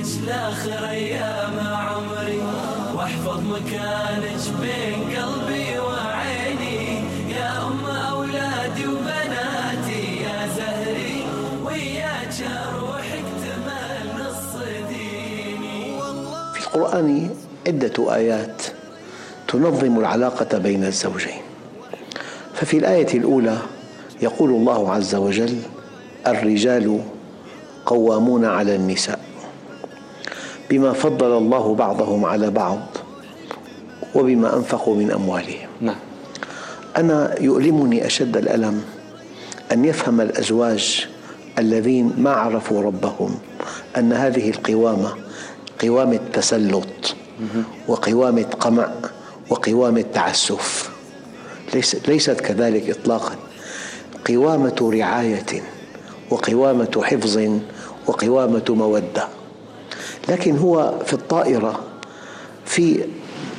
لك لآخر أيام عمري. واحفظ مكانك بين قلبي وعيني. يا أم أولادي وبناتي يا زهري وياك أروح اكتمل نص ديني. في القرآن عدة آيات تنظم العلاقة بين الزوجين. ففي الآية الأولى يقول الله عز وجل الرجال قوامون على النساء. بما فضل الله بعضهم على بعض وبما أنفقوا من أموالهم. نعم. أنا يؤلمني أشد الألم أن يفهم الأزواج الذين ما عرفوا ربهم أن هذه القوامة قوامة تسلط وقوامة قمع وقوامة تعسف. ليس ليست كذلك إطلاقا. قوامة رعاية وقوامة حفظ وقوامة مودة. لكن هو في الطائرة في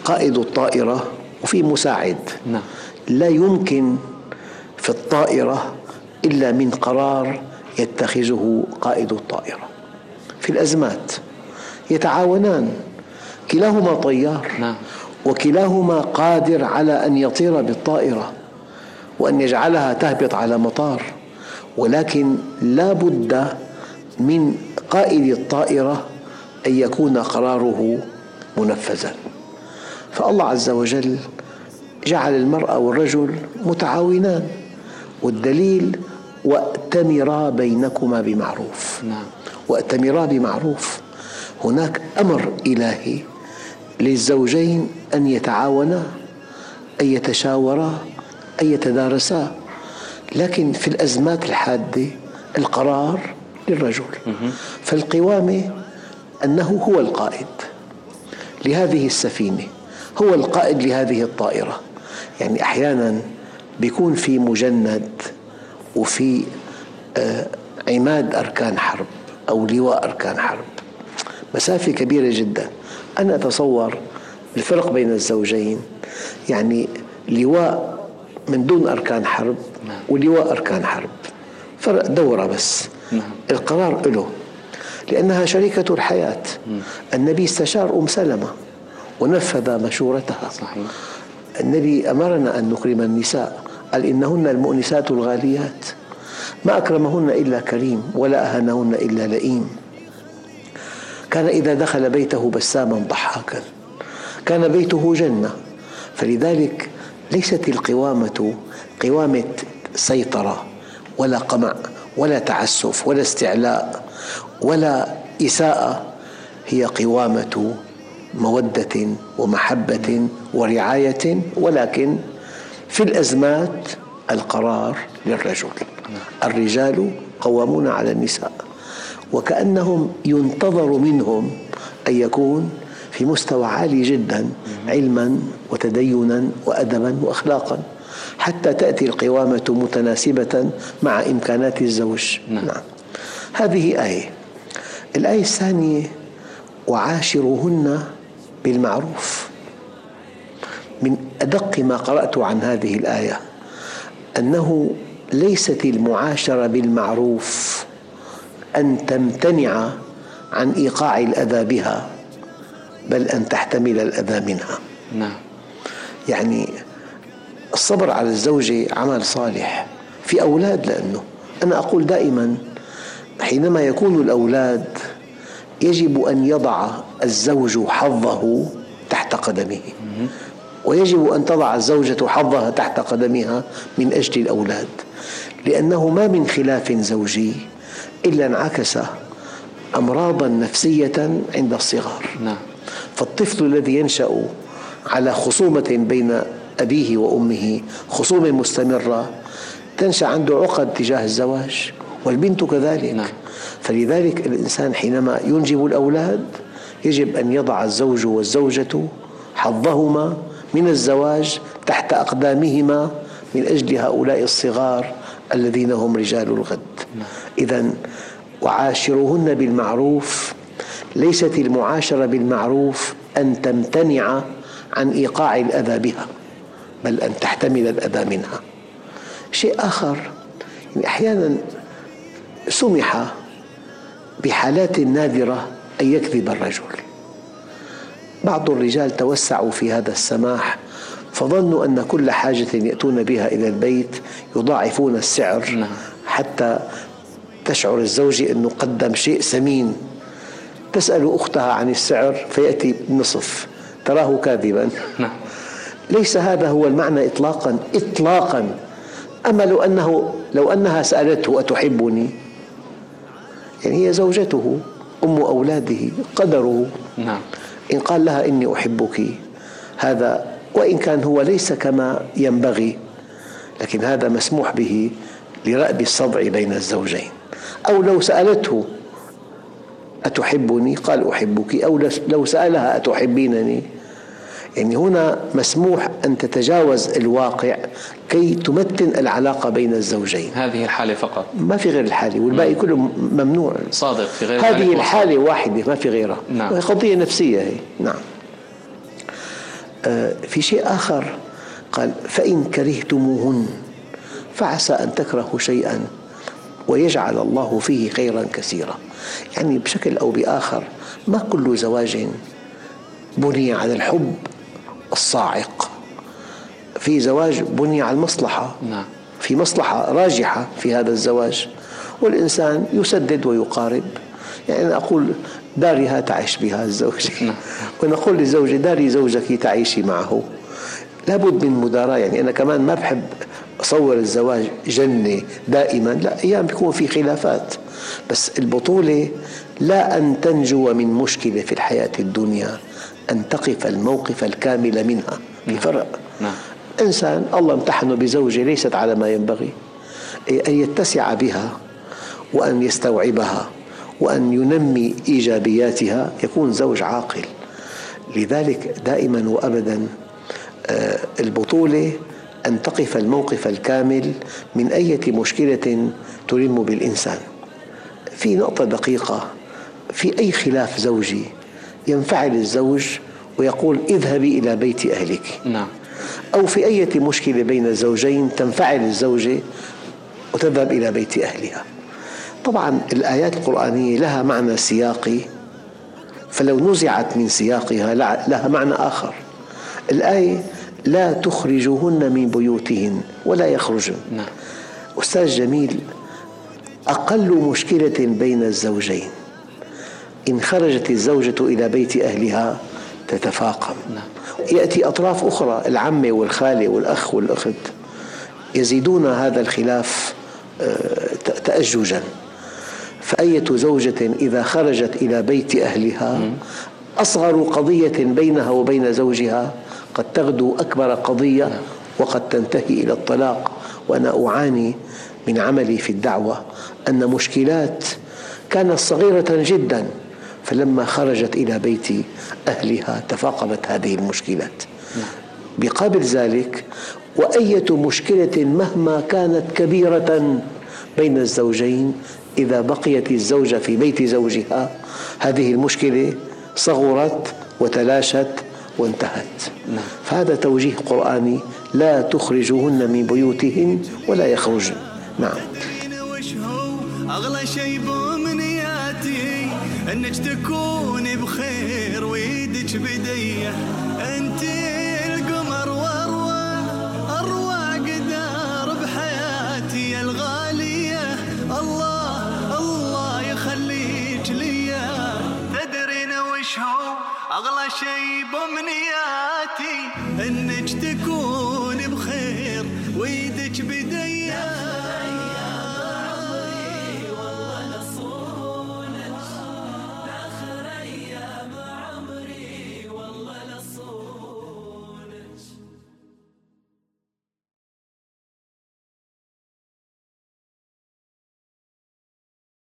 قائد الطائرة وفي مساعد. نعم. لا يمكن في الطائرة إلا من قرار يتخذه قائد الطائرة. في الأزمات يتعاونان. كلاهما طيار. نعم. وكلاهما قادر على أن يطير بالطائرة وأن يجعلها تهبط على مطار. ولكن لا بد من قائد الطائرة أن يكون قراره منفذا. فالله عز وجل جعل المرأة والرجل متعاونان والدليل وأتمرا بينكما بمعروف. نعم. وأتمرا بمعروف. هناك أمر إلهي للزوجين أن يتعاونا أن يتشاورا أن يتدارسا لكن في الأزمات الحادة القرار للرجل. فالقوامة أنه هو القائد لهذه السفينة هو القائد لهذه الطائرة. يعني أحيانا بيكون في مجند وفي آه، عماد أركان حرب أو لواء أركان حرب. مسافة كبيرة جدا. أنا أتصور الفرق بين الزوجين يعني لواء من دون أركان حرب ولواء أركان حرب. فرق دورة بس. نعم. القرار له لأنها شريكة الحياة. النبي استشار أم سلمة ونفذ مشورتها. صحيح. النبي أمرنا أن نكرم النساء. قال إنهن المؤنسات الغاليات. ما أكرمهن إلا كريم ولا أهانهن إلا لئيم. كان إذا دخل بيته بساما ضحاكا. كان بيته جنة. فلذلك ليست القوامة قوامة سيطرة ولا قمع ولا تعسف ولا استعلاء. ولا إساءة هي قوامة مودة ومحبة ورعاية ولكن في الأزمات القرار للرجل. الرجال قوامون على النساء وكأنهم ينتظر منهم أن يكون في مستوى عالي جدا علما وتدينا وأدبا وأخلاقا. حتى تأتي القوامة متناسبة مع إمكانات الزوج. نعم. نعم. هذه آية. الآية الثانية وعاشروهن بالمعروف. من أدق ما قرأت عن هذه الآية أنه ليست المعاشرة بالمعروف أن تمتنع عن إيقاع الأذى بها بل أن تحتمل الأذى منها. نعم. يعني الصبر على الزوجة عمل صالح في أولاد لأنه أنا أقول دائما حينما يكون الأولاد يجب أن يضع الزوج حظه تحت قدمه. ويجب أن تضع الزوجة حظها تحت قدمها من أجل الأولاد. لأنه ما من خلاف زوجي إلا انعكس أمراضا نفسية عند الصغار. نعم. فالطفل الذي ينشأ على خصومة بين أبيه وأمه خصومة مستمرة تنشأ عنده عقد تجاه الزواج. والبنت كذلك. نعم. فلذلك الإنسان حينما ينجب الأولاد يجب أن يضع الزوج والزوجة حظهما من الزواج تحت أقدامهما من أجل هؤلاء الصغار الذين هم رجال الغد. إذا وعاشروهن بالمعروف ليست المعاشرة بالمعروف أن تمتنع عن إيقاع الأذى بها بل أن تحتمل الأذى منها. شيء آخر يعني أحيانا سمح بحالات نادرة أن يكذب الرجل. بعض الرجال توسعوا في هذا السماح فظنوا أن كل حاجة يأتون بها إلى البيت يضاعفون السعر. نعم. حتى تشعر الزوجة أنه قدم شيء ثمين تسأل أختها عن السعر فيأتي نصف تراه كاذبا. نعم. ليس هذا هو المعنى إطلاقا؟ إطلاقا. أما لو أنه لو أنها سألته أتحبني؟ يعني هي زوجته أم أولاده قدره. نعم. إن قال لها إني أحبك هذا وإن كان هو ليس كما ينبغي لكن هذا مسموح به لرأب الصدع بين الزوجين. أو لو سألته أتحبني؟ قال أحبك. أو لو سألها أتحبينني؟ يعني هنا مسموح أن تتجاوز الواقع كي تمتن العلاقة بين الزوجين. هذه الحالة فقط. ما في غير الحالة والباقي كله ممنوع. صادق في غير هذه الحالة واحدة ما في غيرها. نعم. قضية نفسية هي. نعم. آه في شيء آخر قال فإن كرهتموهن فعسى أن تكرهوا شيئا ويجعل الله فيه خيرا كثيرا. يعني بشكل أو بآخر ما كل زواج بني على الحب الصاعق. في زواج بني على المصلحة. نعم. في مصلحة راجحة في هذا الزواج. والإنسان يسدد ويقارب. يعني أنا أقول دارها تعيش بها الزوجة نعم. ونقول للزوجة داري زوجك تعيشي معه. لابد من مداراة. يعني أنا كمان ما بحب أصور الزواج جنة دائما. لا أيام بيكون في خلافات. بس البطولة لا أن تنجو من مشكلة في الحياة الدنيا. أن تقف الموقف الكامل منها. في فرق. نعم. إنسان الله امتحنه بزوجة ليست على ما ينبغي. أن يتسع بها وأن يستوعبها وأن ينمي إيجابياتها يكون زوج عاقل. لذلك دائما وأبدا آه، البطولة أن تقف الموقف الكامل من أي مشكلة تلم بالإنسان. في نقطة دقيقة في أي خلاف زوجي ينفعل الزوج ويقول اذهبي إلى بيت أهلك نعم. أو في أي مشكلة بين الزوجين تنفعل الزوجة وتذهب إلى بيت أهلها طبعا الآيات القرآنية لها معنى سياقي فلو نزعت من سياقها لها معنى آخر الآية لا تخرجوهن من بيوتهن ولا يخرجن نعم. أستاذ جميل أقل مشكلة بين الزوجين إن خرجت الزوجة إلى بيت أهلها تتفاقم. يأتي أطراف أخرى العمة والخالة والأخ والأخت يزيدون هذا الخلاف آه، تأججا فأية زوجة إذا خرجت إلى بيت أهلها أصغر قضية بينها وبين زوجها قد تغدو أكبر قضية. وقد تنتهي إلى الطلاق وأنا أعاني من عملي في الدعوة أن مشكلات كانت صغيرة جدا فلما خرجت إلى بيت أهلها تفاقمت هذه المشكلات. بقابل ذلك وأية مشكلة مهما كانت كبيرة بين الزوجين إذا بقيت الزوجة في بيت زوجها هذه المشكلة صغرت وتلاشت وانتهت. نعم. فهذا توجيه قرآني لا تخرجوهن من بيوتهن ولا يخرجن. نعم. أغلى شيء بأمنياتي أنك تكون بخير ويدك بدية.